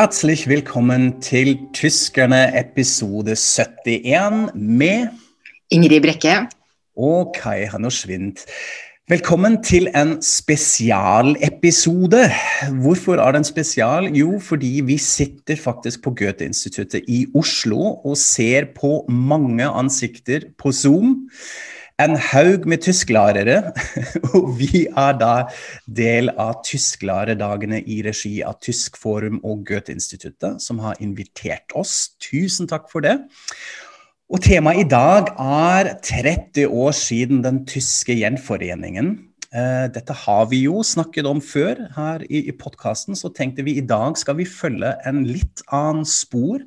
Herzlich willkommen til Tyskerne episode 71 med Ingrid Brekke. og Kai Hannos Schwind. Velkommen til en spesialepisode. Hvorfor er det en spesial? Jo, fordi vi sitter faktisk på Goethe-instituttet i Oslo og ser på mange ansikter på Zoom. En haug med tysklærere, og vi er da del av tysklærerdagene i regi av Tyskforum og Goethe-instituttet, som har invitert oss. Tusen takk for det. Og temaet i dag er 30 år siden den tyske gjenforeningen. Eh, Dette har vi jo snakket om før her i, podkasten, så tenkte vi i dag skal vi følge en litt annen spor.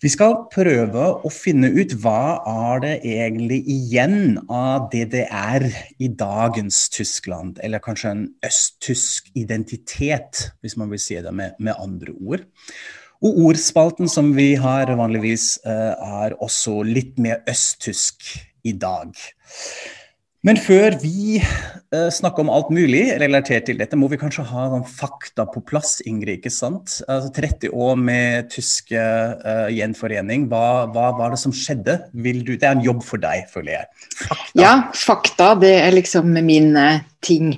Vi skal prøve å finne ut hva er det egentlig igjen av DDR i dagens Tyskland, eller kanskje en østtysk identitet, hvis man vil si det med, med andre ord. Og ordspalten som vi har vanligvis, eh, er også litt mer østtysk i dag. Men før vi uh, snakker om alt mulig relatert til dette, må vi kanskje ha noen fakta på plass, Ingrid. ikke sant? Altså 30 år med tysk uh, gjenforening. Hva, hva var det som skjedde? Du, det er en jobb for deg, føler jeg. Fakta. Ja, fakta, det er liksom min uh, ting.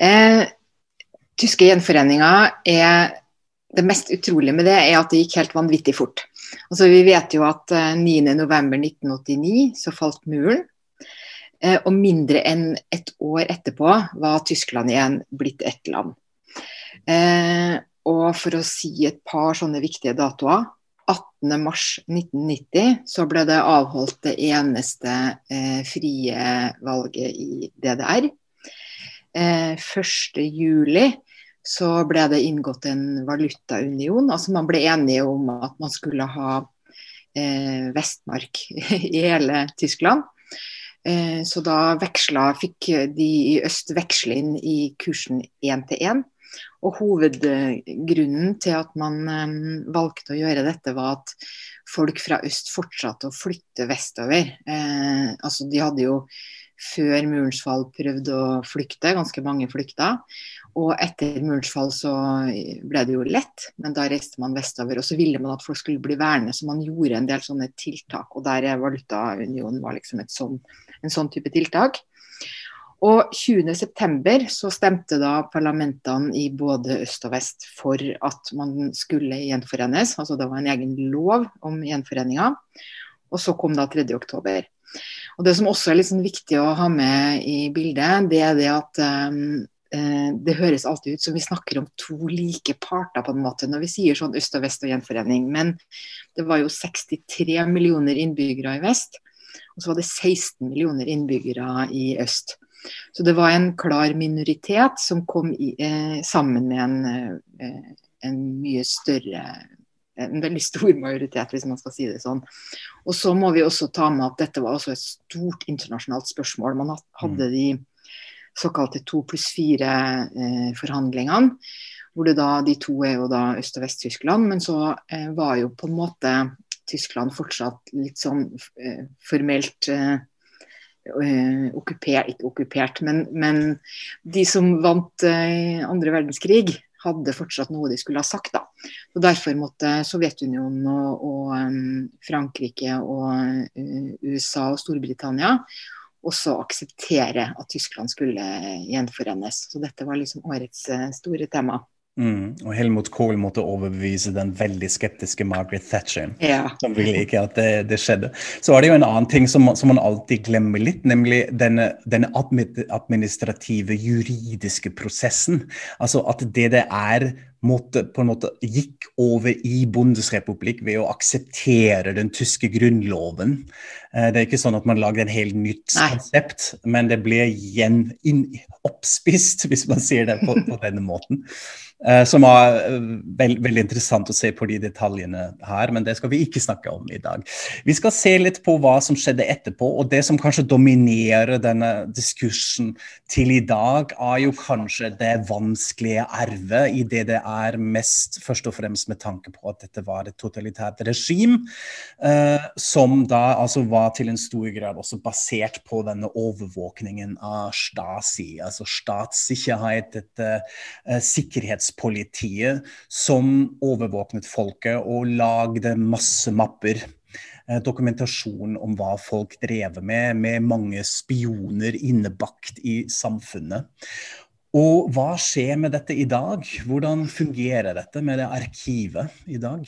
Eh, tyske gjenforeninga er Det mest utrolige med det er at det gikk helt vanvittig fort. Altså, vi vet jo at eh, 9.11.1989 så falt muren. Eh, og mindre enn et år etterpå var Tyskland igjen blitt ett land. Eh, og for å si et par sånne viktige datoer 18.3.1990 så ble det avholdt det eneste eh, frie valget i DDR. Eh, 1.7 så ble det inngått en valutaunion. Altså man ble enige om at man skulle ha Vestmark i hele Tyskland. Eh, Så da veksla, fikk de i øst veksle inn i kursen én til én. Og hovedgrunnen til at man eh, valgte å gjøre dette, var at folk fra øst fortsatte å flytte vestover. Eh, altså de hadde jo før murens fall prøvd å flykte, ganske mange flykta. Og etter murens fall så ble det jo lett, men da reiste man vestover. Og så ville man at folk skulle bli værende, så man gjorde en del sånne tiltak. Og der er valutaunionen var liksom sånn, en sånn type tiltak. Og 20.9 så stemte da parlamentene i både øst og vest for at man skulle gjenforenes. Altså det var en egen lov om gjenforeninga. Og så kom da 3.10. Og Det som også er litt sånn viktig å ha med i bildet, det er det at um, det høres alltid ut som vi snakker om to like parter på en måte når vi sier sånn øst og vest og gjenforening. Men det var jo 63 millioner innbyggere i vest, og så var det 16 millioner innbyggere i øst. Så det var en klar minoritet som kom i, eh, sammen med en, eh, en mye større en veldig stor majoritet, hvis man skal si det sånn. Og så må vi også ta med at dette var også et stort internasjonalt spørsmål. Man hadde de såkalte to pluss fire-forhandlingene. hvor det da, De to er jo da Øst- og Vest-Tyskland, men så eh, var jo på en måte Tyskland fortsatt litt sånn eh, formelt eh, eh, okkupert, ikke okkupert, men, men de som vant eh, andre verdenskrig, hadde fortsatt noe de skulle ha sagt. da. Og Derfor måtte Sovjetunionen og, og Frankrike og USA og Storbritannia også akseptere at Tyskland skulle gjenforenes. Så dette var liksom årets uh, store tema. Mm. Og Helmut Kohl måtte overbevise den veldig skeptiske Margaret Thatcher, Ja. som ville ikke at det, det skjedde. Så er det jo en annen ting som, som man alltid glemmer litt, nemlig denne, denne administrative, juridiske prosessen. Altså at DDR måtte, på en måte gikk over i Bundesrepublikk ved å akseptere den tyske grunnloven. Eh, Det er ikke sånn at man lagde en helt nytt Nei. konsept, men det ble igjen oppspist, hvis man sier det på, på denne måten. Eh, Som var veld, veldig interessant å se på de detaljene her, men det skal vi ikke snakke om i dag. Vi skal se litt på hva som skjedde etterpå, og det som kanskje dominerer denne diskursen til i dag, er jo kanskje det vanskelige arvet i det det er mest først og fremst med tanke på at dette var et totalitært regime, eh, som da altså var til en stor grad også basert på denne overvåkningen av Stasi, altså statssikkerhet, dette eh, sikkerhetspolitiet som overvåknet folket og lagde masse mapper Eh, dokumentasjon om hva folk drev med, med mange spioner innebakt i samfunnet. Og hva skjer med dette i dag? Hvordan fungerer dette med det arkivet i dag?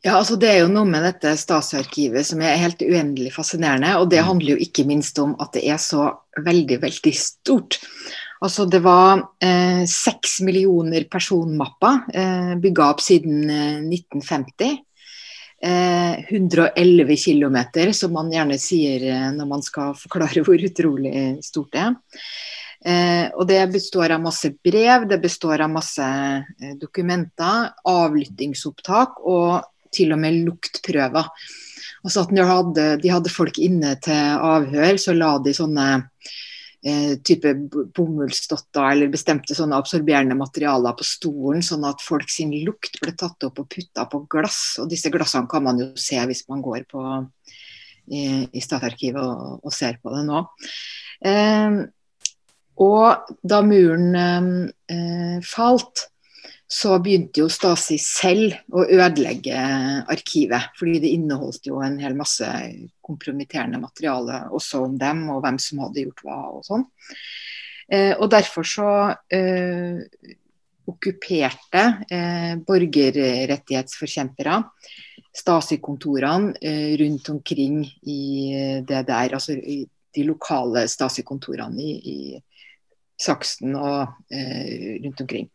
Ja, altså Det er jo noe med dette Stasi-arkivet som er helt uendelig fascinerende. Og det mm. handler jo ikke minst om at det er så veldig, veldig stort. Altså Det var eh, seks eh, millioner personmapper eh, bygga opp siden eh, 1950. 111 eh, km, som man gjerne sier eh, når man skal forklare hvor utrolig stort det er. Eh, og det består av masse brev, det består av masse dokumenter, avlyttingsopptak og til og med luktprøver. Altså at de hadde, de hadde folk inne til avhør, så la de sånne eh, type bomullsdotter eller bestemte sånne absorberende materialer på stolen, sånn at folk sin lukt ble tatt opp og putta på glass. Og disse glassene kan man jo se hvis man går på i, i Statarkivet og, og, ser på det nå. Eh, og da muren eh, falt, så begynte jo Stasi selv å ødelegge arkivet. Fordi det inneholdt jo en hel masse kompromitterende materiale også om dem, og hvem som hadde gjort hva og sånn. Eh, og derfor så eh, okkuperte eh, borgerrettighetsforkjempere Stasi-kontorene eh, rundt omkring i det der, altså de lokale Stasi-kontorene i, i Saksen og eh, rundt omkring.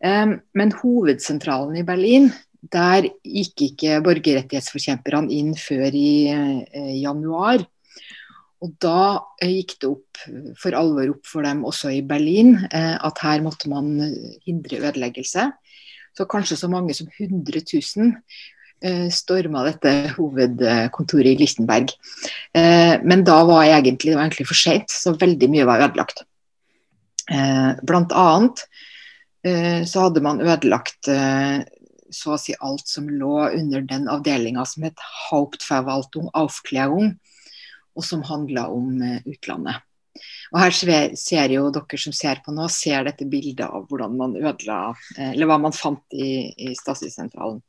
Men hovedsentralen i Berlin, der gikk ikke borgerrettighetsforkjemperne inn før i eh, januar. Og da eh, gikk det opp for alvor opp for dem også i Berlin eh, at her måtte man hindre ødeleggelse. Så kanskje så mange som 100 000 storma dette hovedkontoret i Lichtenberg. Men da var egentlig, det var egentlig for seint, så veldig mye var ødelagt. Blant annet så hadde man ødelagt eh, så å si alt som lå under den avdelinga som het Hauptverwaltung Aufklärung, og som handla om eh, utlandet. Og Her ser jo dere som ser på nå, ser dette bildet av hvordan man ødela, eller hva man fant i, i Stasi-sentralen.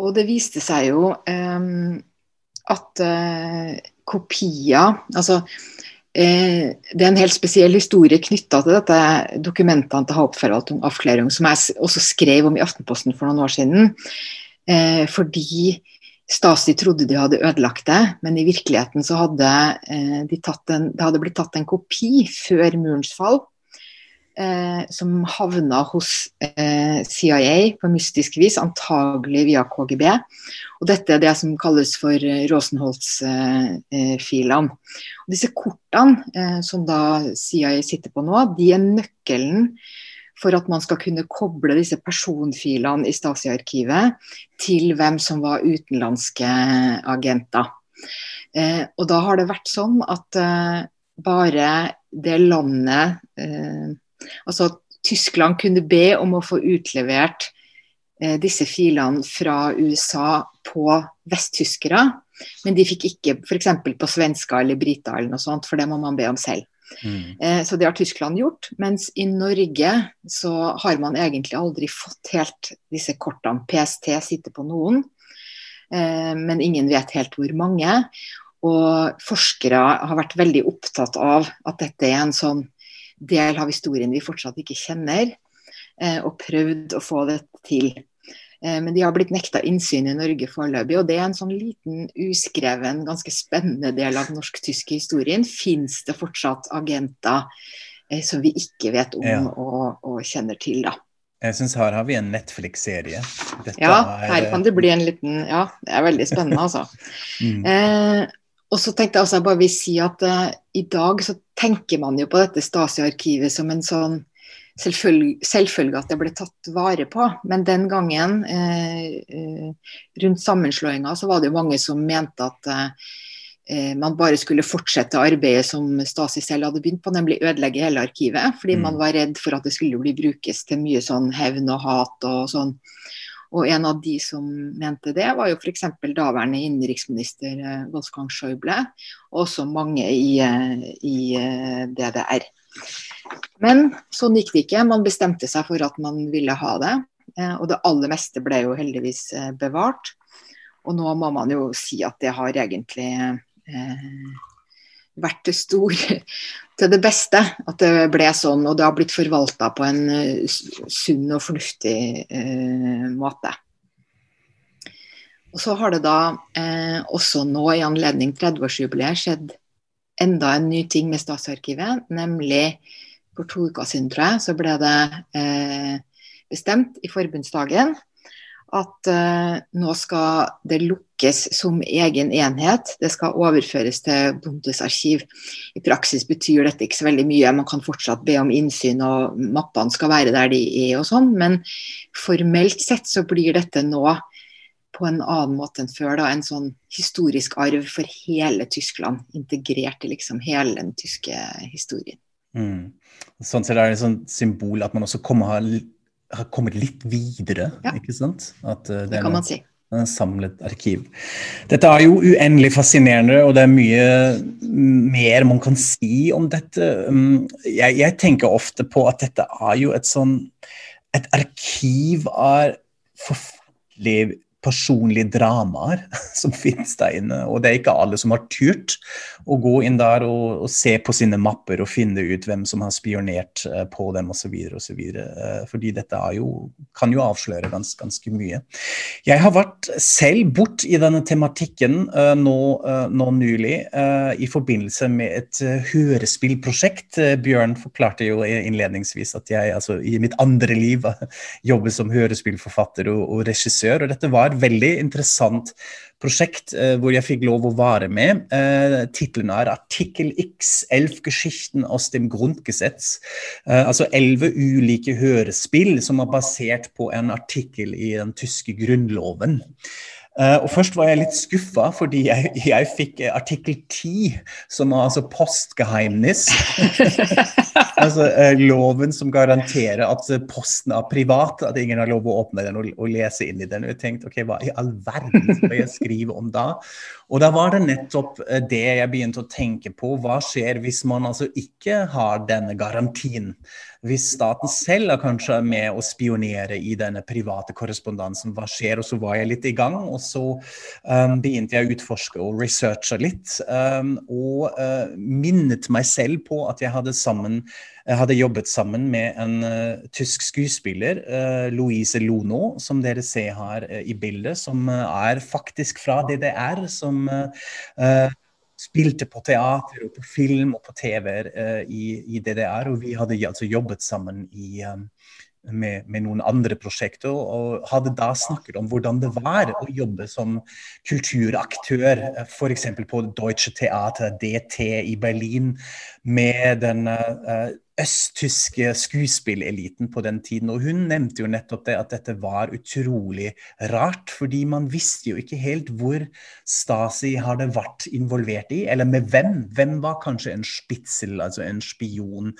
Og det viste seg jo um, at uh, kopier altså eh, Det er en helt spesiell historie knytta til dette dokumentene til Hauptverwaltung Avklaring, som jeg også skrev om i Aftenposten for noen år siden. Eh, fordi Stasi trodde de hadde ødelagt det, men i virkeligheten så hadde eh, de en, det hadde blitt tatt en kopi før murens fall eh, som havna hos eh, CIA på mystisk vis, antagelig via KGB. Og dette er det som kalles for eh, Rosenholz-filene. Eh, disse kortene eh, som da CIA sitter på nå, de er nøkkelen for at man skal kunne koble disse personfilene i Stasi-arkivet til hvem som var utenlandske agenter. Eh, og da har det vært sånn at eh, bare det landet eh, Altså at Tyskland kunne be om å få utlevert eh, disse filene fra USA på vesttyskere, men de fikk ikke f.eks. på svensker eller briter eller noe sånt, for det må man be om selv. Mm. Eh, så det har Tyskland gjort. Mens i Norge så har man egentlig aldri fått helt disse kortene. PST sitter på noen, eh, men ingen vet helt hvor mange. Og forskere har vært veldig opptatt av at dette er en sånn del av historien vi fortsatt ikke kjenner, eh, og prøvd å få det til. Eh, men de har blitt nekta innsyn i Norge foreløpig, og det er en sånn liten uskreven, ganske spennende del av den norsk-tyske historien. Fins det fortsatt agenter eh, som vi ikke vet om ja. og, og, kjenner til, da? Jeg syns her har vi en Netflix-serie. Ja, her kan det bli en liten Ja, det er veldig spennende, altså. mm. eh, og så tenkte jeg også jeg bare vil si at uh, i dag så tenker man jo på dette Stasi-arkivet som en sånn selvfølge, selvfølge, at det ble tatt vare på. Men den gangen, uh, uh, rundt sammenslåinga, så var det jo mange som mente at man bare skulle fortsette arbeidet som Stasi selv hadde begynt på, nemlig ødelegge hele arkivet. Fordi mm. man var redd for at det skulle bli brukes til mye sånn hevn og hat og sånn. Og en av de som mente det, var jo f.eks. daværende innenriksminister eh, Wolfgang Schäuble, og også mange i, eh, i eh, DDR. Men sånn gikk det ikke. Man bestemte seg for at man ville ha det. Og det aller meste ble jo heldigvis bevart. Og nå må man jo si at det har egentlig eh, vært til stor til det beste at det ble sånn, og det har blitt forvalta på en uh, sunn og fornuftig eh, måte. Og Så har det da eh, også nå i anledning 30-årsjubileet skjedd enda en ny ting med Statsarkivet, nemlig for to uker siden, tror jeg, så ble det bestemt i forbundsdagen at uh, nå skal det lukkes som egen enhet. Det skal overføres til Bondes arkiv. I praksis betyr dette ikke så veldig mye. Man kan fortsatt be om innsyn, og mappene skal være der de er og sånn. Men formelt sett så blir dette nå på en annen måte enn før. Da, en sånn historisk arv for hele Tyskland. Integrert i liksom hele den tyske historien. Mm. Sånn sett er det et sånn symbol at man også kommer har kommet litt videre, ja. ikke sant? At, uh, det, det kan man si. En samlet arkiv. Dette er jo uendelig fascinerende, og det er mye mer man kan si om dette. Um, jeg, jeg tenker ofte på at dette er jo et sånn Et arkiv er forferdelig personlige dramaer som finnes der inne. Og det er ikke alle som har turt å gå inn der og, og se på sine mapper og finne ut hvem som har spionert uh, på dem osv. osv. Uh, fordi dette jo, kan jo avsløre gans, ganske mye. Jeg har vært selv bort i denne tematikken uh, nå, nå, nylig i forbindelse med et hørespillprosjekt. Bjørn forklarte jo innledningsvis at jeg altså, i mitt andre liv jobber som hørespillforfatter og, og regissør. og dette var et veldig interessant prosjekt eh, hvor jeg fikk lov å være med. Eh, Tittelen er 'Artikkel X, elf Geschichten aus dem Grundgesetz'. Eh, altså elleve ulike hørespill som er basert på en artikkel i den tyske grunnloven. Uh, og Først var jeg litt skuffa, fordi jeg, jeg fikk artikkel 10, som er altså postgeheimnis. altså uh, Loven som garanterer at posten er privat, at ingen har lov å åpne den og, og lese inn i den. Og jeg tenkte ok, hva i all verden skal jeg skrive om da? Og da var det nettopp uh, det jeg begynte å tenke på. Hva skjer hvis man altså ikke har denne garantien? hvis staten selv er kanskje med å spionere i denne private korrespondansen, hva skjer? Og så var jeg litt i gang, og så um, begynte jeg å utforske og researche litt. Um, og uh, minnet meg selv på at jeg hadde, sammen, hadde jobbet sammen med en uh, tysk skuespiller, uh, Louise Lono, som dere ser her uh, i bildet, som er faktisk fra DDR. som spilte på teater og på film og på TV uh, i, i, DDR. Og vi hadde altså jobbet sammen i, med, med, noen andre prosjekter, og hadde da snakket om hvordan det var å jobbe som kulturaktør, f.eks. på Deutsche Theater, DT i Berlin, med den uh, østtyske skuespilleliten på den tiden. Og hun nevnte jo nettopp det at dette var utrolig rart, fordi man visste jo ikke helt hvor Stasi hadde vært involvert i, eller med hvem. Hvem var kanskje en spitsel, altså en spion?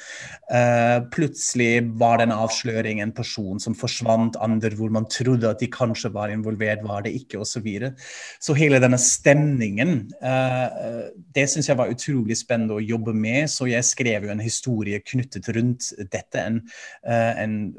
Uh, plutselig var det en avsløring, en person som forsvant, andre hvor man trodde at de kanskje var involvert, var det ikke, osv. Så, videre. så hele denne stemningen, uh, det syns jeg var utrolig spennende å jobbe med, så jeg skrev jo en historie knyttet knyttet rundt dette. En, uh, en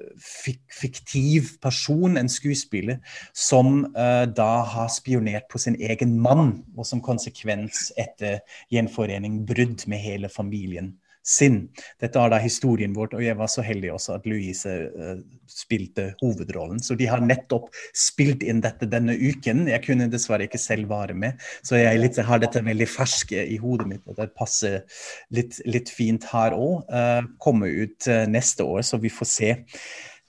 fiktiv person, en skuespiller, som uh, da har spionert på sin egen mann, og som konsekvens etter gjenforening brudd med hele familien sin. Dette er da historien vår, og jeg var så heldig også at Louise uh, spilte hovedrollen. Så de har nettopp spilt inn dette denne uken. Jeg kunne dessverre ikke selv være med, så jeg litt, har dette veldig ferske i hodet mitt, og det passer litt, litt fint her òg. Uh, eh, kommer ut uh, neste år, så vi får se.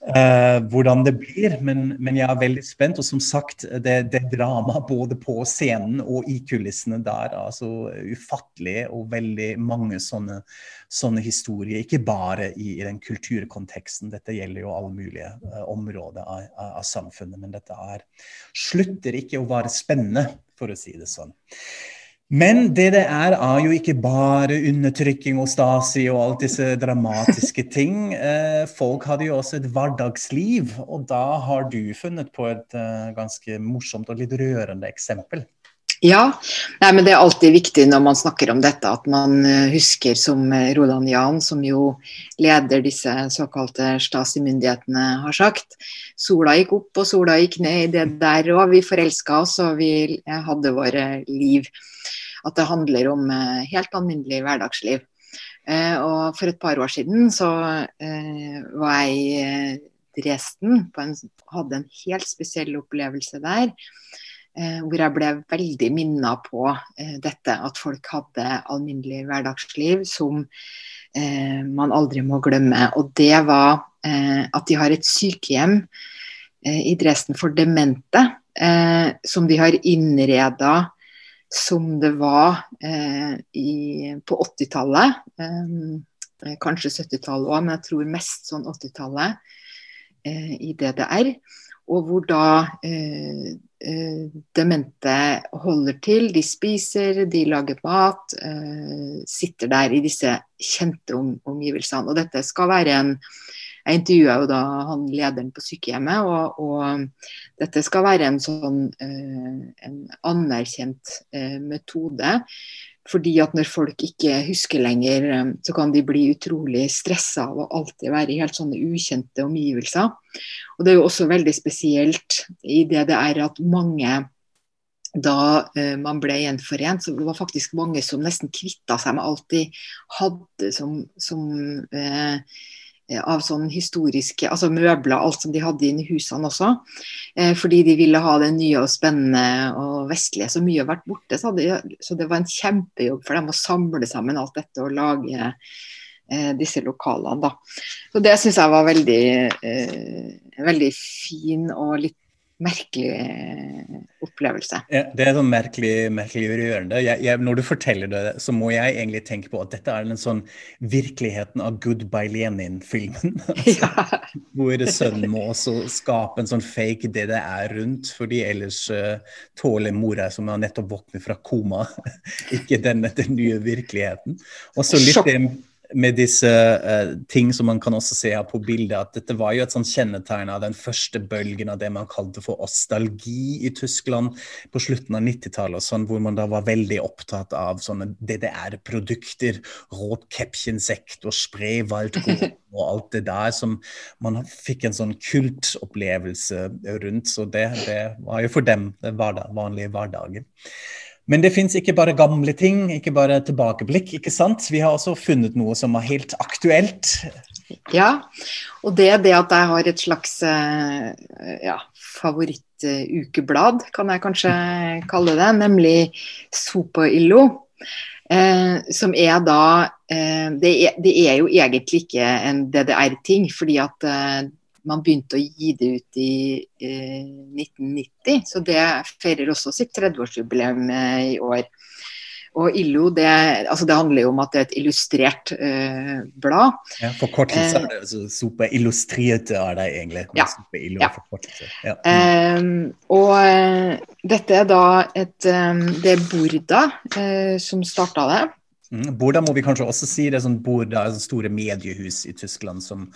Uh, hvordan det blir, men, men, jeg er veldig spent. Og som sagt, det, det dramaet både på scenen og i kulissene der er altså ufattelig, og veldig mange sånne, sånne historier. Ikke bare i, i, den kulturkonteksten, dette gjelder jo alle mulige eh, områder av, av, av, samfunnet. Men dette er, slutter ikke å være spennende, for å si det sånn. Men DDR er jo ikke bare undertrykking og Stasi og alt disse dramatiske ting. Eh, folk hadde jo også et hverdagsliv, og da har du funnet på et uh, ganske morsomt og litt rørende eksempel. Ja, Nei, men det er alltid viktig når man snakker om dette at man eh, husker som Roland Jahn, som jo leder disse såkalte Stasi-myndighetene, har sagt. Sola gikk opp og sola gikk ned i det der òg. Vi forelska oss og vi hadde våre liv at det handler om eh, helt alminnelig hverdagsliv. Eh, og for et par år siden så eh, var jeg i Dresden, en, hadde en helt spesiell opplevelse der. hvor jeg ble veldig minna på dette at folk hadde alminnelig hverdagsliv som man aldri må glemme. Og det var at de har et sykehjem i Dresden for demente, som de har innreda som det var eh, i, på 80-tallet. Eh, kanskje 70-tallet òg, men jeg tror mest sånn 80-tallet eh, i DDR. Og hvor da eh, eh, demente holder til. De spiser, de lager mat. Eh, sitter der i disse kjente om, omgivelsene. Og dette skal være en jeg intervjua jo da han lederen på sykehjemmet, og, og dette skal være en sånn eh, en anerkjent eh, metode. Fordi at når folk ikke husker lenger, eh, så kan de bli utrolig stressa av å alltid være i helt sånne ukjente omgivelser. Og det er jo også veldig spesielt i det det er at mange da eh, man ble gjenforent, så det var faktisk mange som nesten kvitta seg med alt de hadde som, som eh, av sånn historiske altså møbler, alt som de hadde inne i husene også. Eh, fordi de ville ha det nye og spennende og vestlige. Så mye har vært borte. Så, hadde, så, det var en kjempejobb for dem å samle sammen alt dette og lage eh, disse lokalene. Da. Så det syns jeg var veldig, eh, veldig fin og litt merkelig eh, opplevelse. Ja, det er sånn merkelig, merkelig rørende. Jeg, jeg, når du forteller det, så må jeg egentlig tenke på at dette er den sånn virkeligheten av Goodbye Lenin-filmen. altså, ja. Hvor sønnen må også skape en sånn fake det det er rundt, fordi ellers uh, tåler mora som har nettopp våknet fra koma, ikke denne den nye virkeligheten. Og så litt det med disse uh, ting som man kan også se her på bildet, at dette var jo et sånn kjennetegn av den første bølgen av det man kalte for ostalgi i Tyskland på slutten av 90-tallet, sånn, hvor man da var veldig opptatt av sånne DDR-produkter, Rotkäppchensektor, Spreewaldgård og alt det der som man fikk en sånn kultopplevelse rundt. Så det, det var jo for dem den vanlige hverdagen. Men det fins ikke bare gamle ting, ikke bare tilbakeblikk. ikke sant? Vi har også funnet noe som er helt aktuelt. Ja, og det er det at jeg har et slags eh, ja, favorittukeblad, kan jeg kanskje kalle det, nemlig Sopoillo. Eh, som er da eh, det, er, det, er, jo egentlig ikke en DDR-ting, fordi at eh, man begynte å gi det ut i eh, 1990. Så det feirer også sitt 30-årsjubileum eh, i år. Og ILO, det, altså det, handler jo om at det er et illustrert eh, blad. Ja, Forkortelse er det altså, Sope illustrerte er det egentlig. Ja. Illo, ja. ja. Um, og uh, dette er da et um, Det er Burda som starta det. Mm, Borda må vi kanskje også si. Det er sånn Borda sånn store mediehus i Tyskland som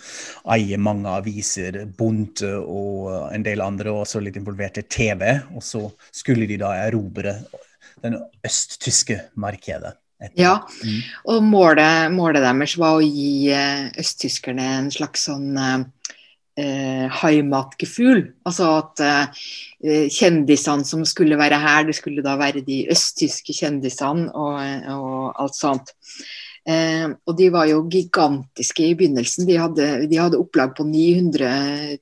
eier mange aviser, Bonte og en del andre, og også litt involvert i TV. Og så skulle de da erobre den østtyske markedet. Etter. Ja, mm. og målet, målet, deres var å gi eh, østtyskerne en slags sånn eh, Heimatgefühl. Altså at eh, kjendisene som skulle være her, det skulle da være de østtyske kjendisene og, og alt sånt. Eh, og de var jo gigantiske i begynnelsen. De hadde, de hadde, opplag på 900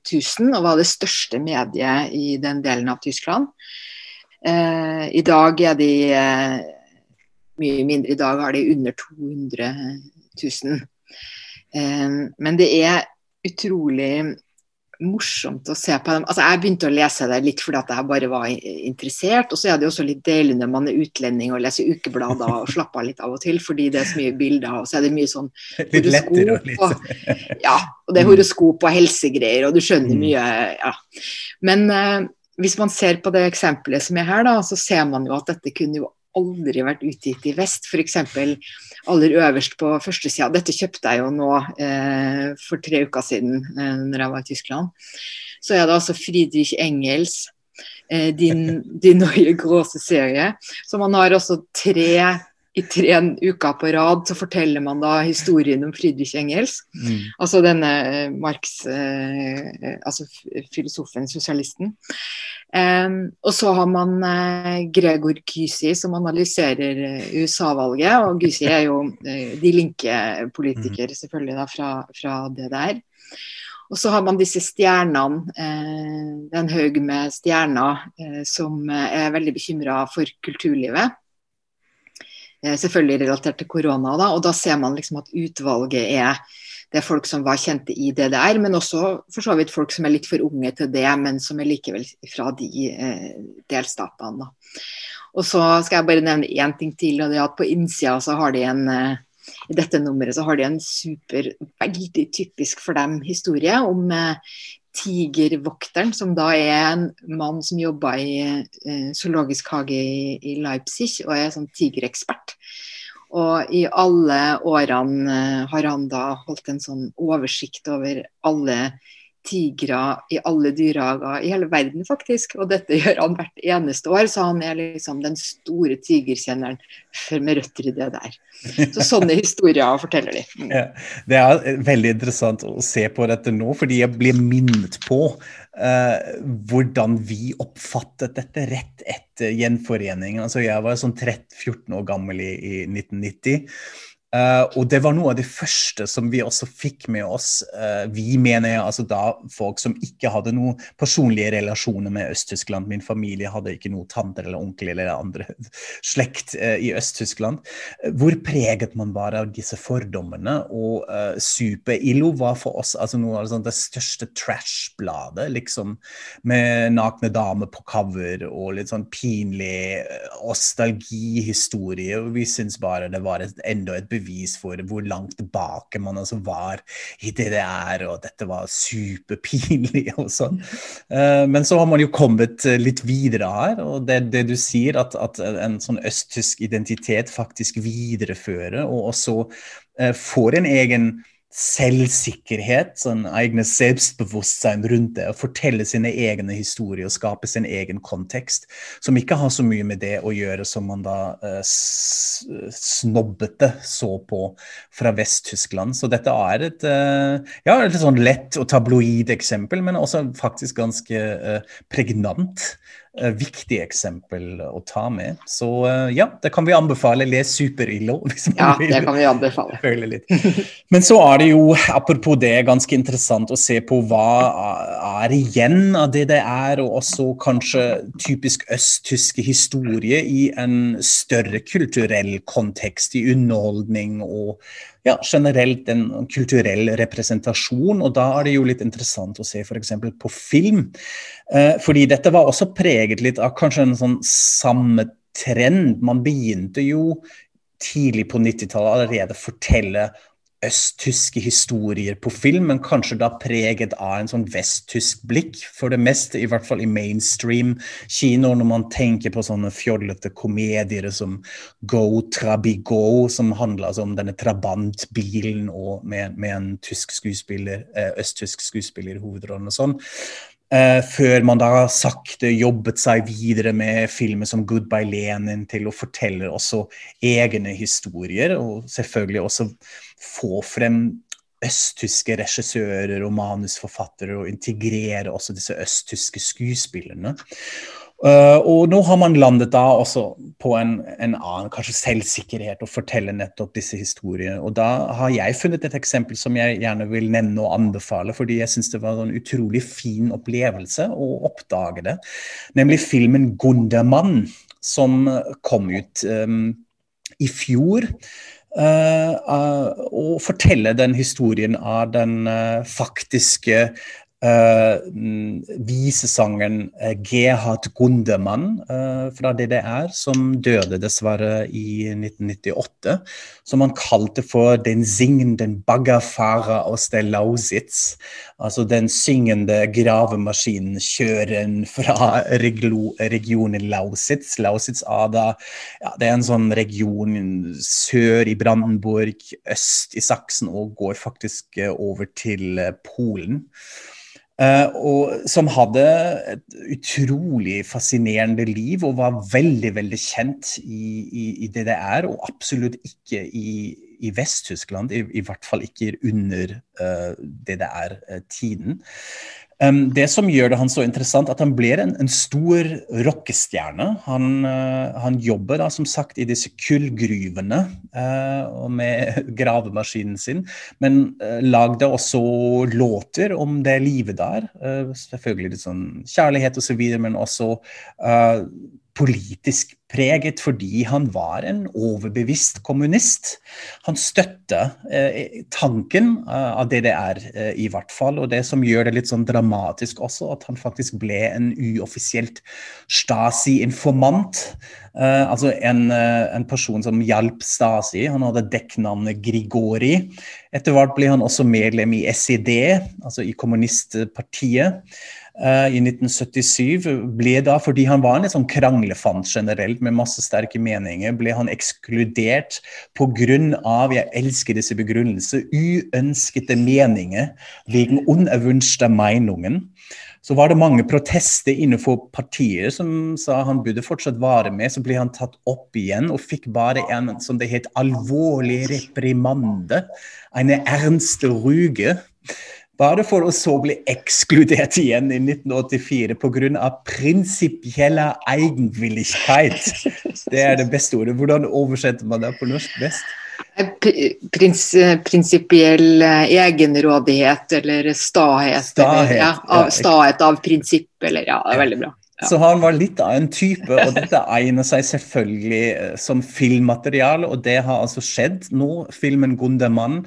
000 og var det største mediet i den delen av Tyskland. Eh, I dag er de eh, mye mindre. I dag har de under 200 000. Eh, men det er utrolig morsomt å se på dem. Altså, jeg begynte å lese det litt fordi at jeg bare var interessert. Og så er det jo også litt deilig når man er utlending og leser ukeblader og slapper av litt av og til, fordi det er så mye bilder, og så er det mye sånn horoskop. Og, ja, og det er horoskop og helsegreier, og du skjønner mm. mye. Ja. Men eh, hvis man ser på det eksempelet som er her, da, så ser man jo at dette kunne jo aldri vært utgitt i vest. F.eks. aller øverst på førstesida. Dette kjøpte jeg jo nå eh, for tre uker siden eh, når jeg var i Tyskland. Så er det altså Friedrich Engels eh, din, din nye gråse serie. Så man har også tre i tre uker på rad så forteller man da historien om Friedrich Engels. Mm. Altså denne eh, Marx, eh, altså filosofen, sosialisten. Um, og så har man eh, Gregor Gysi som analyserer eh, USA-valget. Og Gysi er jo eh, de linke politiker, mm. selvfølgelig, da, fra, fra det der. Og så har man disse stjernene, eh, en haug med stjerner eh, som er veldig bekymra for kulturlivet. Eh, selvfølgelig relatert til korona. Da, og da ser man liksom at utvalget er det er folk som var kjente i DDR, men også for så vidt folk som er litt for unge til det, men som er likevel fra de eh, delstatene. Og så skal jeg bare nevne én ting til, og det er at på innsida så har de en eh, i dette nummeret så har de en super, veldig typisk for dem historie om eh, Tigervokteren, som da er en mann som jobber i eh, zoologisk hage i, i, Leipzig og er sånn tigerekspert. Og i alle årene eh, har han da holdt en sånn oversikt over alle tigre i alle dyrehager i hele verden, faktisk. Og dette gjør han hvert eneste år, så han er liksom den store tigerkjenneren med røtter i det der. Så sånne historier forteller de. Mm. Ja, det er veldig interessant å se på dette nå, fordi jeg blir minnet på uh, hvordan vi oppfattet dette rett etter gjenforeningen. Altså, jeg var sånn 13-14 år gammel i, i 1990. Uh, og det var noe av det første som vi også fikk med oss. Uh, vi mener jeg altså da folk som ikke hadde noen personlige relasjoner med Øst-Tyskland. Min familie hadde ikke noen tanter eller onkel eller andre slekt uh, i Øst-Tyskland. hvor preget man var av disse fordommene. Og Super-Illo var for oss altså noe av det største trash-bladet. liksom Med nakne damer på cover og litt sånn pinlig nostalgihistorie. Og vi syns bare det var et, enda et bevis for hvor langt tilbake man altså var i DDR, og dette var superpinlig og sånn. Uh, men så har man jo kommet eh, litt videre her, og det, det du sier, at, at en sånn østtysk identitet faktisk viderefører, og også uh, får en egen selvsikkerhet, sånn egne selvbevissthet rundt det. Å fortelle sine egne historier og skape sin egen kontekst. Som ikke har så mye med det å gjøre som man da eh, snobbete så på fra Vest-Tyskland. Så dette er et, eh, ja, et sånn lett og tabloid eksempel, men også faktisk ganske eh, pregnant. Eh, viktig eksempel å ta med. Så eh, ja, det kan vi anbefale. Les Super-Illo. Ja, det kan vi anbefale. Men så er det jo, apropos det, ganske interessant å se på hva er igjen av det det er, og også kanskje typisk østtyske historie i en større kulturell kontekst, i underholdning og ja, generelt en kulturell representasjon. Og da er det jo litt interessant å se f.eks. på film. Eh, fordi dette var også preget litt av kanskje en sånn samme trend. Man begynte jo tidlig på 90-tallet allerede å fortelle østtyske historier på film, men kanskje da preget av en sånn vesttysk blikk, for det meste, i hvert fall i mainstream kino, når man tenker på sånne fjollete komedier som Go Trabigo, som handler altså om denne trabantbilen og med, med en tysk skuespiller, eh, østtysk skuespiller i hovedrollen og sånn. Uh, før man da sakte jobbet seg videre med filmer som 'Goodbye Lenin' til å fortelle også egne historier, og selvfølgelig også få frem østtyske regissører og manusforfattere og integrere også disse østtyske skuespillerne. Uh, og nå har man landet da også på en, en, annen kanskje selvsikkerhet å fortelle nettopp disse historiene. Og da har jeg funnet et eksempel som jeg gjerne vil nevne og anbefale, fordi jeg syns det var en utrolig fin opplevelse å oppdage det. Nemlig filmen 'Gundermann', som kom ut um, i fjor. Uh, uh, og fortelle den historien av den faktiske Uh, visesangeren uh, Gerhard Gundermann uh, fra DDR, som døde dessverre i 1998. Som han kalte for 'den singende baggerfarer aus der Lausitz'. Altså den syngende gravemaskinen kjøren fra regionen Lausitz. Lausitz Ada, ja, det er en sånn region sør i Brandenburg, øst i Saksen og går faktisk over til Polen. Uh, og som hadde et utrolig fascinerende liv og var veldig veldig kjent i, i, i DDR, og absolutt ikke i, i Vest-Tyskland, i, i, hvert fall ikke under uh, DDR-tiden. Um, det som gjør det han så interessant, at han blir en, en stor rockestjerne. Han, uh, han, jobber da som sagt i disse kullgruvene uh, med gravemaskinen sin, men uh, lagde også låter om det livet der. selvfølgelig litt sånn kjærlighet osv., så men også politisk preget fordi han var en overbevist kommunist. Han støtta eh, tanken uh, av DDR, eh, i hvert fall. Og det som gjør det litt sånn dramatisk også, at han faktisk ble en uoffisielt Stasi-informant. Eh, altså en, eh, en, person som hjalp Stasi. Han hadde dekknavnet Grigori. Etter hvert ble han også medlem i SED, altså i kommunistpartiet. Uh, i 1977 ble da, fordi han var en litt sånn kranglefant generelt med masse sterke meninger, ble han ekskludert pga. jeg elsker disse begrunnelser, uønskede meninger wegen unerwünschte Meinungen. Så var det mange protester innenfor partier som sa han burde fortsatt være med. Så ble han tatt opp igjen og fikk bare en som det het, alvorlig reprimande. En ernste ruge. Bare for å så bli ekskludert igjen i 1984 pga. prinsipielle eigenvillighet. Det er det beste ordet. Hvordan oversetter man det på norsk best? Prins, prinsipiell eh, egenrådighet eller stahet. Stahet, eller, ja, av, stahet av prinsipp, eller ja, det er veldig bra. Ja. Så han var litt av en type, og dette egner seg selvfølgelig eh, som filmmateriale, og det har altså skjedd nå, filmen 'Gundermann'.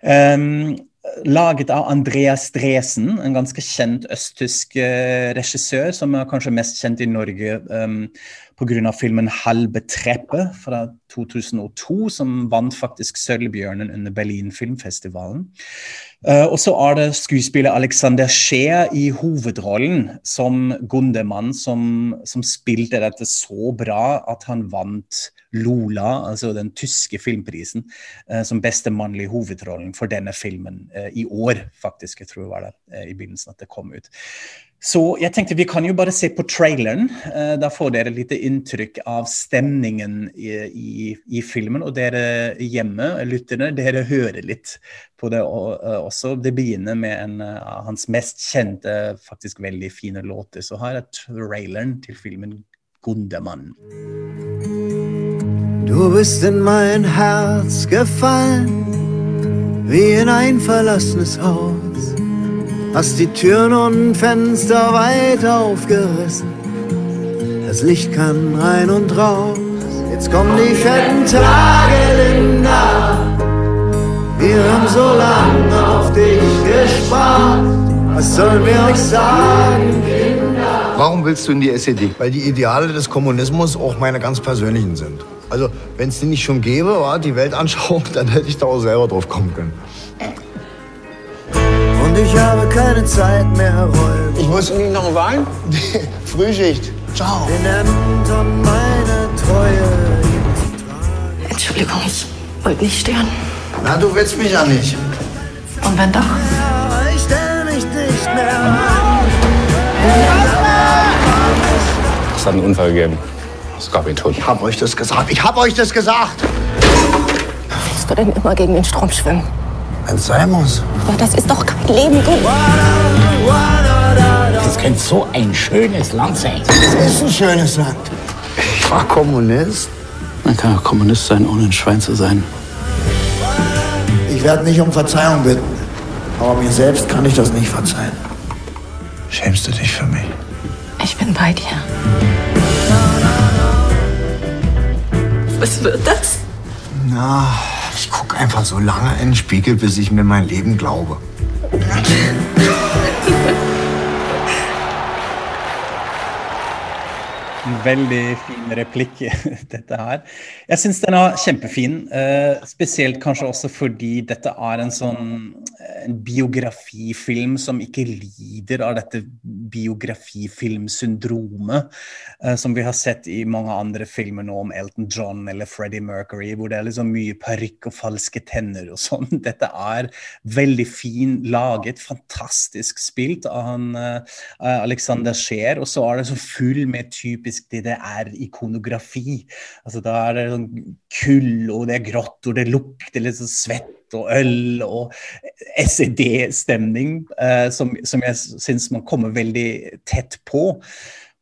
Um, laget av Andreas Dresen, en ganske kjent østtysk uh, regissør, som er kanskje mest kjent i Norge um, pga. filmen 'Halve treppe' fra 2002, som vant faktisk Sølvbjørnen under Berlin filmfestivalen. Uh, og så er det skuespiller Alexander Scheer i hovedrollen som Gundemann, som, som spilte dette så bra at han vant Lola, altså den tyske filmprisen, uh, som beste mannlige hovedrollen for denne filmen uh, i år, faktisk. Jeg tror det var det i begynnelsen at det kom ut. Så jeg tenkte vi kan jo bare se på traileren. Da får dere litt inntrykk av stemningen i, i, i filmen. Og dere hjemme, lytterne, dere hører litt på det også. Det begynner med en av hans mest kjente, faktisk veldig fine låter. Så her er traileren til filmen 'Gundermann'. Du bist in mein Herz gefallen, wie in ein verlassenes. Hast die Türen und Fenster weit aufgerissen. Das Licht kann rein und raus. Jetzt kommen die fetten Tage, Linda. Wir haben so lange auf dich gespart. Was sollen wir euch sagen, Kinder? Warum willst du in die SED? Weil die Ideale des Kommunismus auch meine ganz persönlichen sind. Also, wenn es die nicht schon gäbe, war die Weltanschauung, dann hätte ich da auch selber drauf kommen können. Und ich habe keine Zeit mehr, Rolf. Ich muss nicht noch Wahlen? Frühschicht. Ciao. Den Ämtern meine Treue. Entschuldigung, ich wollte nicht stören. Na, du willst mich ja nicht. Und wenn doch? Ja, ich stell mich nicht mehr an. Es hat einen Unfall gegeben. Es gab ihn tot. Ich hab euch das gesagt. Ich hab euch das gesagt. Willst du denn immer gegen den Strom schwimmen? Wenn es sein muss. Aber das ist doch kein Leben. Du. Das könnte so ein schönes Land sein. Es ist ein schönes Land. Ich war Kommunist. Man kann auch Kommunist sein, ohne ein Schwein zu sein. Ich werde nicht um Verzeihung bitten. Aber mir selbst kann ich das nicht verzeihen. Schämst du dich für mich? Ich bin bei dir. Was wird das? Na, ich guck einfach so lange in den Spiegel, bis ich mir mein Leben glaube. Veldig fin replikk, dette her. Jeg syns den er kjempefin. Eh, spesielt kanskje også fordi dette er en sånn en biografifilm som ikke lider av dette biografifilmsyndromet eh, som vi har sett i mange andre filmer nå om Elton John eller Freddie Mercury, hvor det er liksom mye parykk og falske tenner og sånn. Dette er veldig fin laget, fantastisk spilt av han eh, Alexander Scheer, og så er det så full med typisk typisk er ikonografi. Altså, da er det sånn kull, og det er grått, og det lukter litt sånn svett og øl og SED-stemning, eh, som, som jeg syns man kommer veldig tett på.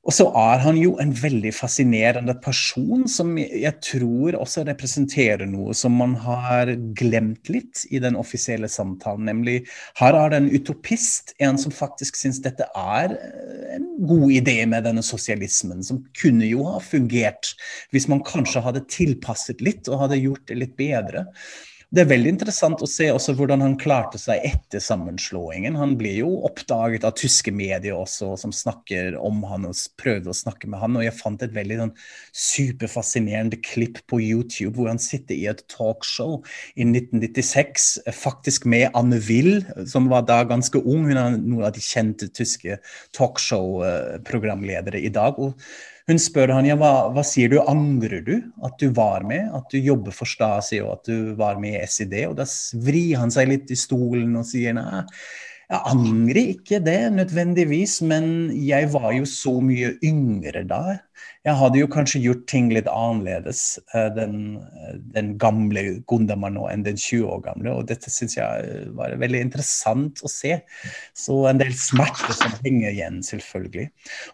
Og så er han jo en veldig fascinerende person som jeg tror også representerer noe som man har glemt litt i den offisielle samtalen. Nemlig her er det en utopist, en som faktisk syns dette er en god idé med denne sosialismen, som kunne jo ha fungert hvis man kanskje hadde tilpasset litt og hadde gjort det litt bedre. Det er veldig interessant å se også hvordan han klarte seg etter sammenslåingen. Han ble jo oppdaget av tyske medier også, som snakker om han og prøvde å snakke med han. Og jeg fant et veldig sånn, superfascinerende klipp på YouTube hvor han sitter i et talkshow i 1996, faktisk med Anne Will, som var da ganske ung. Hun er noen av de kjente tyske talkshow-programledere i dag. og hun spør han ja, hva, hva, sier du, angrer du at du var med, at du jobber for Stasi og at du var med i SID? Og da vrir han seg litt i stolen og sier nei, jeg angrer ikke det nødvendigvis, men jeg var jo så mye yngre da. Jeg hadde jo kanskje gjort ting litt annerledes, eh, den, den gamle Gundermann nå enn den 20 år gamle. Og dette syns jeg var veldig interessant å se. Så en del smerte som henger igjen, selvfølgelig.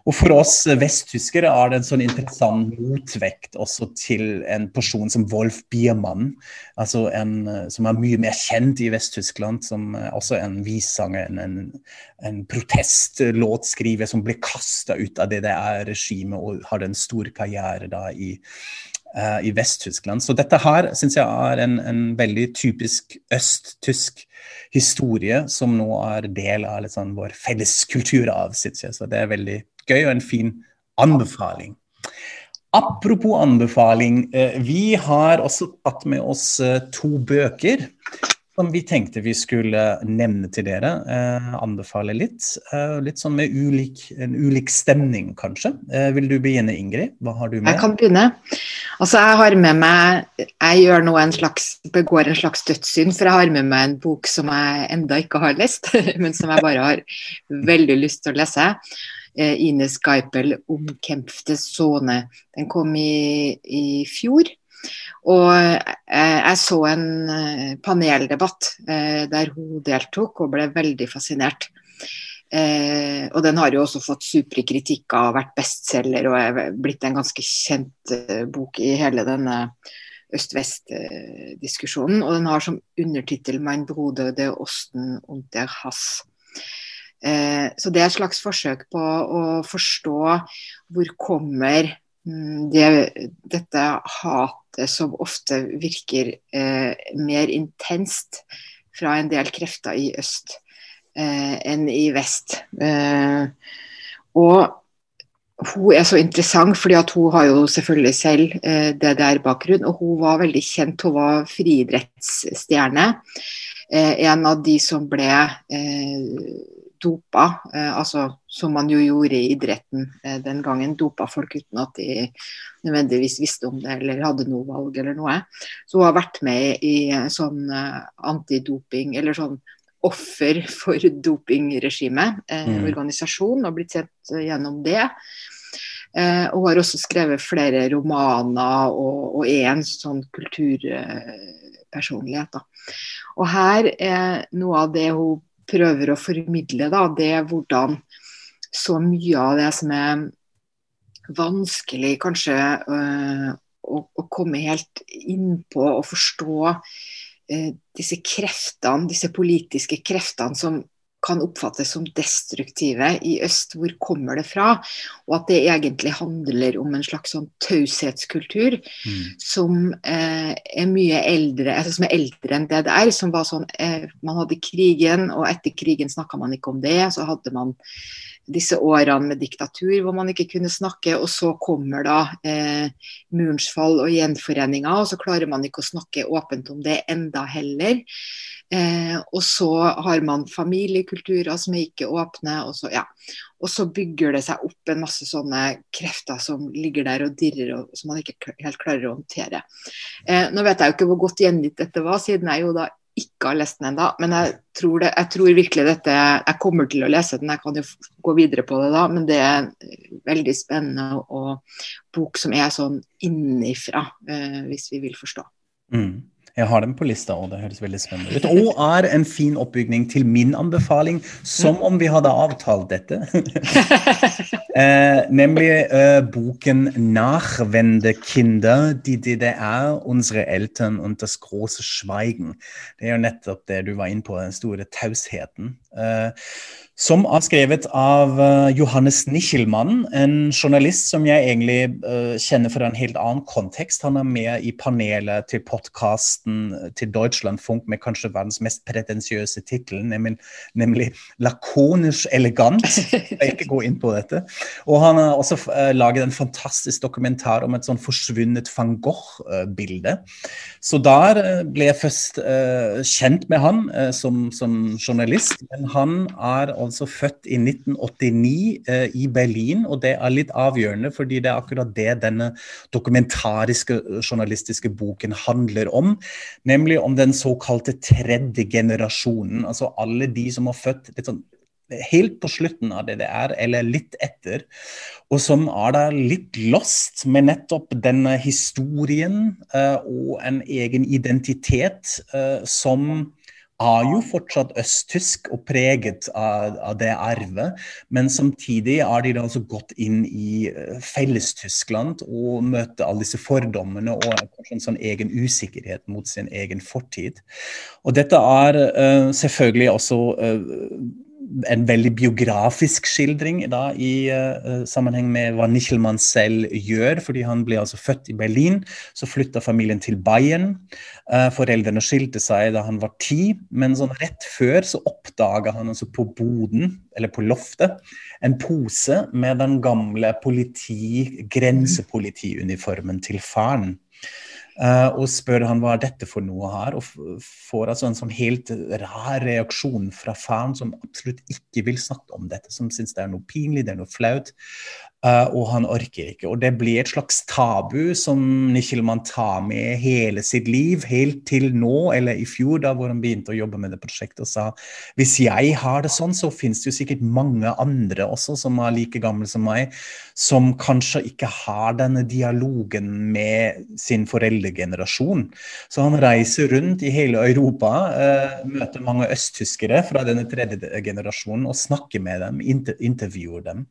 Og for oss vesttyskere er det en sånn interessant motvekt også til en person som Wolf Biermann, altså en som er mye mer kjent i Vest-Tyskland, som også en vissanger, en, en, en protestlåtskriver som ble kasta ut av det det er regimet og har den stor karriere da i, uh, i Vest-Tyskland. Så dette her syns jeg er en, en veldig typisk øst-tysk historie, som nå er del av sånn, vår felles kulturarv, syns jeg. Så det er veldig gøy og en fin anbefaling. Apropos anbefaling, uh, vi har også tatt med oss uh, to bøker som vi tenkte vi skulle nevne til dere. Eh, anbefale litt. Eh, litt sånn med ulik, en ulik stemning, kanskje. Eh, vil du begynne, Ingrid? Hva har du med? Jeg kan begynne. Altså, jeg har med meg Jeg gjør nå en slags, begår en slags dødssynd, for jeg har med meg en bok som jeg enda ikke har lest, men som jeg bare har veldig lyst til å lese. Eh, Ines Geipel om Kempfte Sone. Den kom i, i fjor. Og eh, jeg så en eh, paneldebatt eh, der hun deltok og ble veldig fascinert. og den har jo også fått supre kritikker og vært bestselger og er blitt en ganske kjent bok i hele denne øst-vest-diskusjonen. Og den har som undertittel 'Mein Brode de Osten und der Hass'. så det er et slags forsøk på å forstå hvor kommer Mm, det, dette hatet som ofte virker eh, mer intenst fra en del krefter i øst eh, enn i vest. Eh, og hun er så interessant, fordi hun har jo selvfølgelig selv eh, DDR-bakgrunn. Og hun var veldig kjent, hun var friidrettsstjerne. Eh, en av de som ble eh, dopa, eh, altså som man jo gjorde i idretten eh, den gangen. Dopa folk uten at de nødvendigvis visste om det eller hadde noe valg eller noe. Så hun har vært med i sånn eh, antidoping, eller sånn offer for dopingregimet, eh, mm. organisasjon, og blitt sett gjennom det. Eh, og har også skrevet flere romaner og, og er en sånn kulturpersonlighet. Eh, Og her er noe av det hun prøver å formidle, da, det er hvordan så mye av det som er vanskelig kanskje øh, å, å, komme helt innpå og forstå øh, disse kreftene, disse politiske kreftene som kan oppfattes som destruktive i øst. Hvor kommer det fra? Og at det egentlig handler om en slags sånn taushetskultur mm. som eh, er mye eldre altså som er eldre enn DDR. Som var sånn eh, Man hadde krigen, og etter krigen snakka man ikke om det. Så hadde man disse årene med diktatur hvor man ikke kunne snakke, og så kommer da eh, murens fall og gjenforeninga, og så klarer man ikke å snakke åpent om det enda heller. Eh, og så har man familiekulturer som er ikke åpne, og så, ja. og så bygger det seg opp en masse sånne krefter som ligger der og dirrer, og som man ikke helt klarer å håndtere. Eh, nå vet jeg jo ikke hvor godt gjengitt dette var, siden jeg jo da ikke har lest den ennå. Men jeg tror, det, jeg tror, virkelig dette Jeg kommer til å lese den, jeg kan jo gå videre på det da. Men det er en veldig spennende og bok som er sånn innifra, eh, hvis vi vil forstå. Mm. Jeg har dem på lista, og det høres veldig spennende ut. Og er en fin oppbygning til min anbefaling, som om vi hadde avtalt dette. eh, nemlig eh, boken 'Nachwende Kinder, die DDR, unsere Eltern und das große Schweigen'. Det er jo nettopp det du var inne på, den store tausheten. Eh, som er skrevet av uh, Johannes Nichelmann, en journalist som jeg egentlig uh, kjenner fra en helt annen kontekst. Han er med i panelet til podkasten eh, til Deutschlandfunk med kanskje verdens mest pretensiøse tittel, nemlig, nemlig 'Lakonisk elegant'. Jeg vil ikke gå inn på dette. Og han har også laget en fantastisk dokumentar om et sånn forsvunnet van Gogh-bilde. Så der ble jeg først kjent med han som, som, journalist, men han er også altså født i 1989 eh, i Berlin, og det er litt avgjørende, fordi det er akkurat det denne dokumentariske eh, journalistiske boken handler om. Nemlig om den såkalte tredje generasjonen, altså alle de som har født litt sånn helt på slutten av DDR, eller litt etter, og som er da litt lost med nettopp denne historien uh, og en egen identitet uh, som er jo fortsatt østtysk og preget av, av, det arvet, men samtidig er de altså gått inn i Fellestyskland Felles-Tyskland og møter alle disse fordommene og kanskje en sånn egen usikkerhet mot sin egen fortid. Og dette er uh, selvfølgelig også uh, en veldig biografisk skildring da, i uh, sammenheng med hva Nichelmann selv gjør. fordi Han ble altså født i Berlin, så flytta familien til Bayern. Uh, foreldrene skilte seg da han var ti, men sånn rett før så oppdaga han altså på boden, eller på loftet, en pose med den gamle politi, grensepolitiuniformen til faren. Uh, og spør han hva er dette for noe her, og får altså en sånn helt rar reaksjon fra faren som absolutt ikke vil snakke om dette, som syns det er noe pinlig, det er noe flaut. Uh, og han orker ikke. Og det blir et slags tabu som Nichelman tar med hele sitt liv, helt til nå, eller i fjor, da hvor han begynte å jobbe med det prosjektet og sa hvis jeg har det sånn, så finnes det jo sikkert mange andre også som er like gamle som meg, som kanskje ikke har denne dialogen med sin foreldregenerasjon. Så han reiser rundt i hele Europa, uh, møter mange østtyskere fra denne tredje generasjonen og snakker med dem, inter intervjuer dem.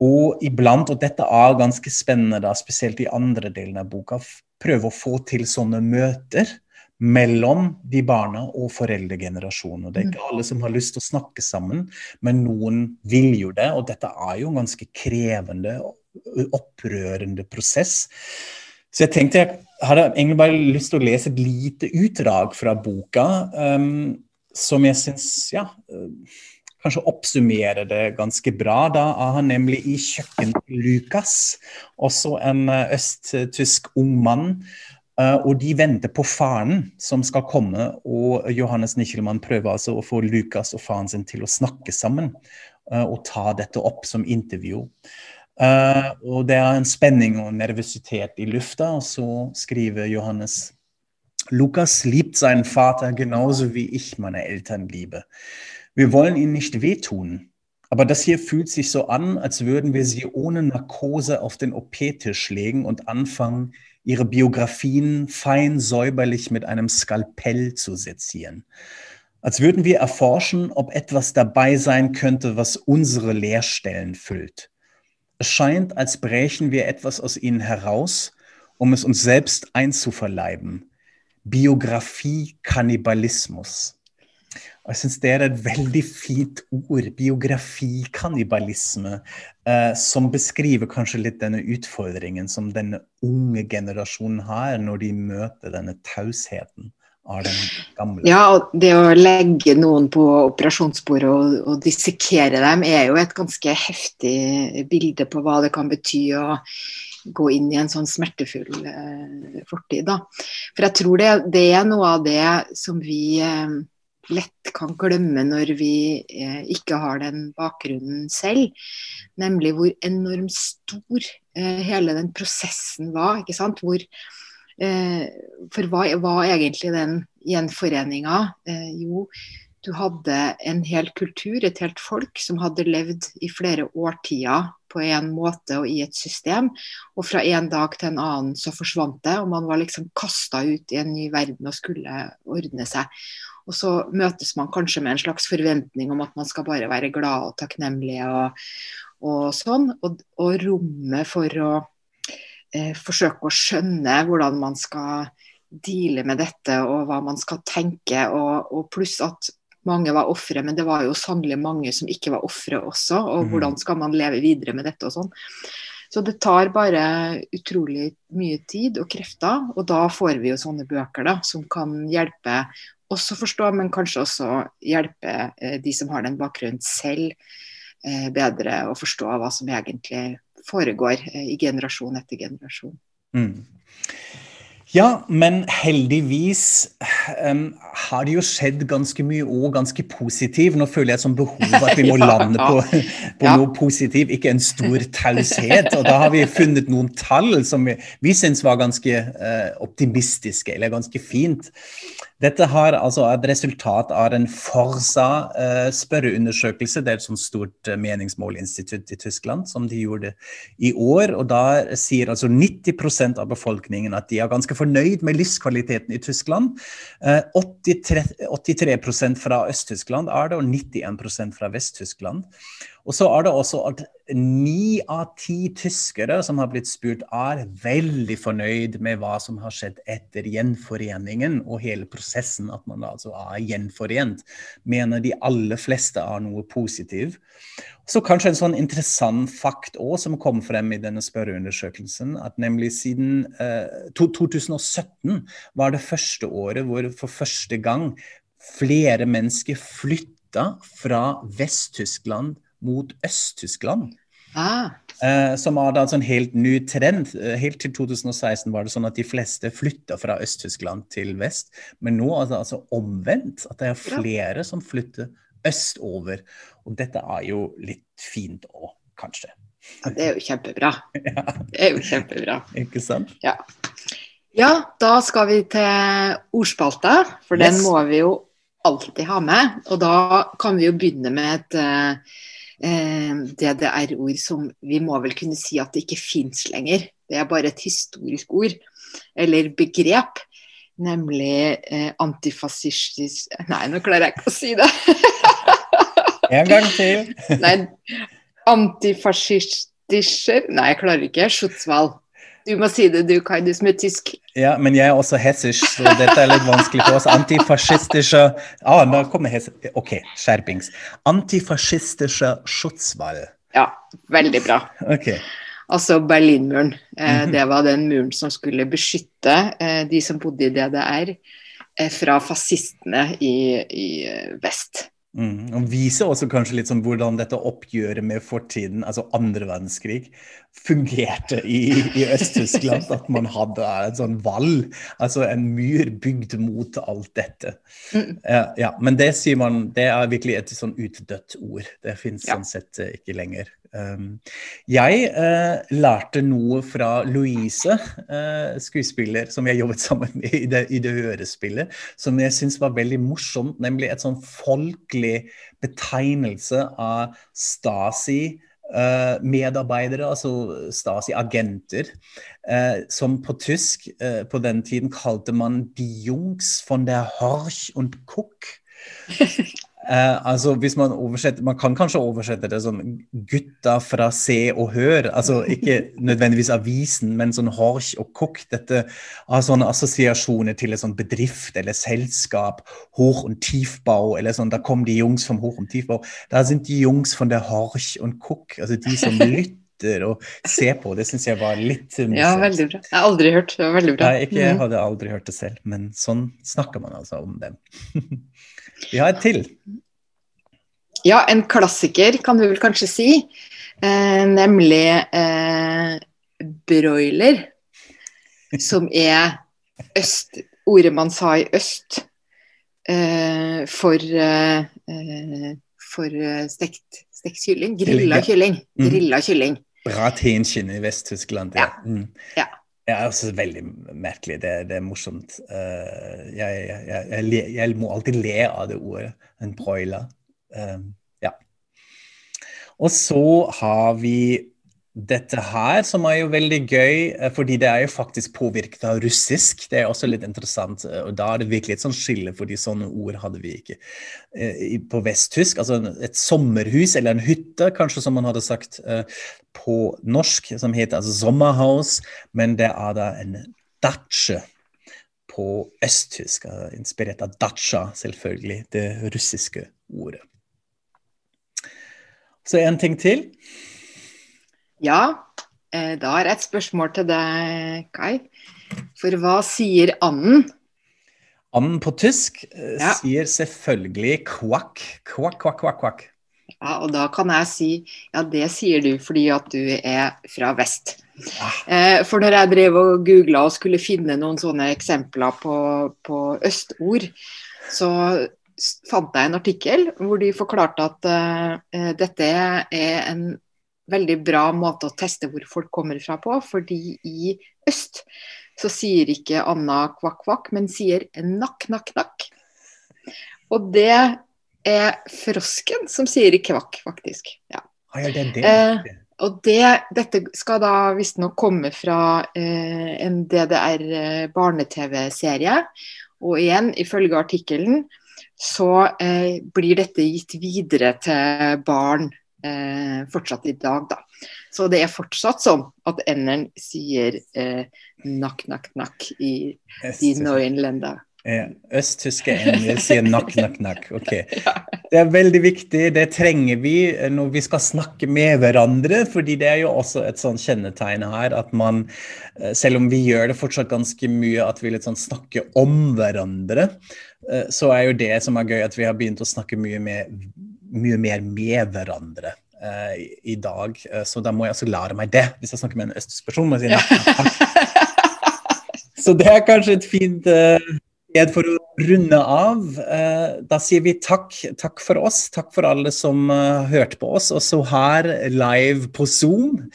Og i iblant, og dette er ganske spennende, da, spesielt i andre delen av boka, prøve å få til sånne møter mellom de barna og foreldregenerasjonen. Det er ikke alle som har lyst til å snakke sammen, men noen vil jo det. Og dette er jo en ganske krevende og opprørende prosess. Så jeg tenkte jeg hadde egentlig bare lyst til å lese et lite utdrag fra boka, um, som jeg syns ja, kanskje oppsummerer det ganske bra. Da er han nemlig i kjøkkenet til Lukas, også en eh, østtysk ung mann. Uh, og de venter på faren som skal komme, og Johannes Nichelmann prøver altså å få Lukas og faren sin til å snakke sammen uh, og ta dette opp som intervju. Og det er en spenning og nervøsitet i lufta, og så skriver Johannes Lukas liebt seinen Vater genauso wie ich meine Eltern liebe. Wir wollen ihnen nicht wehtun. Aber das hier fühlt sich so an, als würden wir sie ohne Narkose auf den OP-Tisch legen und anfangen, ihre Biografien fein säuberlich mit einem Skalpell zu sezieren. Als würden wir erforschen, ob etwas dabei sein könnte, was unsere Leerstellen füllt. Es scheint, als brächen wir etwas aus ihnen heraus, um es uns selbst einzuverleiben. Biografie-Kannibalismus. Og jeg syns det er et veldig fint ord, biografikannibalisme, eh, som beskriver kanskje litt denne utfordringen som denne unge generasjonen har når de møter denne tausheten av den gamle. Ja, og det å legge noen på operasjonsbordet og, og dissekere dem er jo et ganske heftig bilde på hva det kan bety å gå inn i en sånn smertefull eh, fortid. Da. For jeg tror det, det, er noe av det som vi eh, lett kan glemme når vi eh, ikke har den bakgrunnen selv. Nemlig hvor enormt stor eh, hele den prosessen var. ikke sant? Hvor, eh, for hva var egentlig den gjenforeninga? Eh, jo, du hadde en hel kultur, et helt folk, som hadde levd i flere årtier på en måte og i et system. Og fra en dag til en annen så forsvant det, og man var liksom kasta ut i en ny verden og skulle ordne seg. Og så møtes man kanskje med en slags forventning om at man skal bare være glad og takknemlig og, og sånn. Og, og, rommet for å eh, forsøke å skjønne hvordan man skal deale med dette og hva man skal tenke, og, og pluss at mange var ofre, men det var jo sannelig mange som ikke var ofre også. Og mm. hvordan skal man leve videre med dette og sånn. Så det tar bare utrolig mye tid og krefter, og da får vi jo sånne bøker da, som kan hjelpe oss å forstå, men kanskje også hjelpe eh, de som har den bakgrunnen selv, eh, bedre å forstå hva som egentlig foregår eh, i generasjon etter generasjon. Mm. Ja, men heldigvis um, har det jo skjedd ganske mye og ganske positiv. Nå føler jeg som behov at vi må lande på, på ja. noe positivt, ikke en stor taushet. Og da har vi funnet noen tall som vi, vi syns var ganske uh, optimistiske, eller ganske fint. Dette har altså et resultat av en Forsa-spørreundersøkelse. Det er et sånt stort eh, meningsmålinstitutt i Tyskland som de gjorde i år. og Da sier altså 90% av befolkningen at de er ganske fornøyd med livskvaliteten i Tyskland. 83, eh, 83 fra Øst-Tyskland er det, og 91 fra Vest-Tyskland. Og så er det også at ni av ti tyskere som har blitt spurt, er veldig fornøyd med hva som har skjedd etter gjenforeningen og hele prosessen, at man altså er gjenforent. Mener de aller fleste er noe positivt. Så kanskje en sånn interessant fakt også, som kom frem i denne spørreundersøkelsen, at nemlig siden eh, 2017 var det første året hvor for første gang flere mennesker flytta fra Vest-Tyskland mot Øst-Tyskland. Ah. Eh, som var da en sånn helt ny trend. Eh, helt til 2016 var det sånn at de fleste flytta fra Øst-Tyskland til vest. Men nå er det altså omvendt. At det er flere ja. som flytter østover. Og dette er jo litt fint òg, kanskje. Ja, det er jo kjempebra. Ja. Det er jo kjempebra. Ikke sant? Ja. ja, da skal vi til ordspalta, for yes. den må vi jo alltid ha med. Og da kan vi jo begynne med et eh, DDR-ord som vi må vel kunne si at det ikke fins lenger. Det er bare et historisk ord, eller begrep. Nemlig eh, antifascistisk Nei, nå klarer jeg ikke å si det. en gang til. Nei, antifascistischer Nei, jeg klarer ikke. Schutzwald. Du må si det, du, Kai, du som er tysk. Ja, men jeg er også hessisk, så dette er litt vanskelig for oss. Antifascistische ah, nå kommer hess... OK, skjerpings. Antifascistische Schutzwall. Ja, veldig bra. Ok. Altså Berlinmuren. Eh, -hmm. Det var den muren som skulle beskytte eh, de som bodde i DDR, eh, fra fascistene i, i eh, vest. Mm, og viser også kanskje litt sånn hvordan dette oppgjøret med fortiden, altså andre verdenskrig, fungerte i, i Øst-Tyskland. At man hadde en sånn vall, altså en myr bygd mot alt dette. Mm. Ja, ja, men det sier man, det er virkelig et sånn utdødt ord. Det fins ja. sånn sett eh, ikke lenger. Um, jeg uh, lærte noe fra Louise, uh, skuespiller som jeg jobbet sammen med i det, i det hørespillet, som jeg syns var veldig morsomt, nemlig et sånn folkelig betegnelse av Stasi. Uh, medarbeidere, altså Stasi-agenter, som på tysk på den tiden kalte man die Jungs von der Horch und Cook. Eh, altså hvis Man oversetter, man kan kanskje oversette det som 'gutta fra Se og Hør'. altså Ikke nødvendigvis avisen, men sånn Horch og Koch. Dette har sånne assosiasjoner til en sånn bedrift eller selskap. Hoch und Tiefbau, eller sånn, Da kom de Jungs vom Hoch und Tiefbau. Da sind die Jungs von der Horch und Koch. altså De som lytter og ser på. Det syns jeg var litt morsomt. Ja, veldig bra. Jeg har aldri hørt. Det var veldig bra. Nei, ikke, jeg Mm. hadde aldri hørt det selv, men sånn snakker man altså om dem. Vi har et til. Ja, en klassiker kan du vel kanskje si. Eh, nemlig eh, broiler. Som er øst, ordet man sa i øst eh, for, eh, eh, for eh, stekt, stekt kylling. Grilla Kylling. Mm. Grilla kylling. Brathähnchen i Vest-Tyskland. Ja. Mm. Ja. Det er også veldig merkelig. Det, det er morsomt. Uh, jeg, jeg, jeg, jeg må alltid le av det ordet. En broiler. Uh, ja. Og så har vi dette her, som er jo veldig gøy, eh, fordi det er jo faktisk påvirket av russisk. Det er også litt interessant. eh, Og da er det virkelig et sånt skille, fordi sånne ord hadde vi ikke eh, på vesttysk. Altså et sommerhus eller en hytte, kanskje som man hadde sagt på norsk, som heter altså sommerhaus, men det er da en datsje på østtysk, inspirert av datsja, selvfølgelig, det russiske ordet. Så en ting til. Ja, eh, da har jeg et spørsmål til deg, Kai. For hva sier anden? Anden på tysk eh, Ja. sier selvfølgelig kvakk, kvakk, kvakk, kvakk, kvakk. Ja, og da kan jeg si ja, det sier du fordi at du er fra vest. Eh, for når jeg drev og googla og skulle finne noen sånne eksempler på, på østord, så fant jeg en artikkel hvor de forklarte at uh, dette er en veldig bra måte å teste hvor folk kommer fra på, fordi i øst så sier ikke Anna kvakk, kvakk, men sier nakk, nakk, nakk. Og det er frosken som sier kvakk, faktisk. Ja. Ah, ja, det det. Eh, og det, dette skal da visstnok komme fra eh, en DDR eh, barne-TV-serie. Og igjen, ifølge artikkelen, så eh, blir dette gitt videre til barn eh, fortsatt i dag, da. Så det er fortsatt sånn at enderen sier eh, nakk, nakk, nakk i de Østtysk- Ja, Østtyske ender sier nakk, nakk, nakk. Ok. Det er veldig viktig. Det trenger vi eh, når vi skal snakke med hverandre. fordi det er jo også et sånn kjennetegn her at man, eh, selv om vi gjør det fortsatt ganske mye, at vi litt sånn snakker om hverandre, eh, så er jo det som er gøy, at vi har begynt å snakke mye, med, mye mer med hverandre. uh, i- i dag, Uh, så da må jeg også lære meg det. Hvis jeg snakker med en østers person, må jeg si ja. Så det er kanskje et fint eh, sted for å runde av. Eh, da sier vi takk. Takk for oss. Takk for alle som eh, hørte på oss, også her live på Zoom.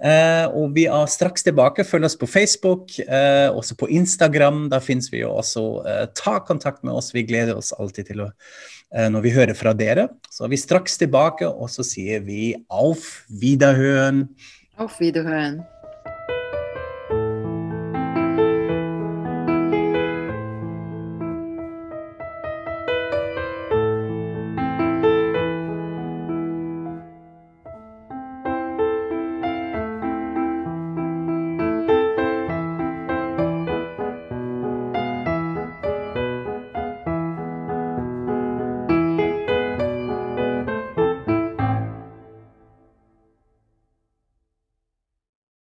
Uh, og vi er straks tilbake. Følg oss på Facebook, uh, også på Instagram. Da finnes vi jo også. Uh, ta kontakt med oss. Vi gleder oss alltid til å eh, når vi hører fra dere. Så er vi straks tilbake, og så sier vi auf Wiederhøen. Auf Wiederhören.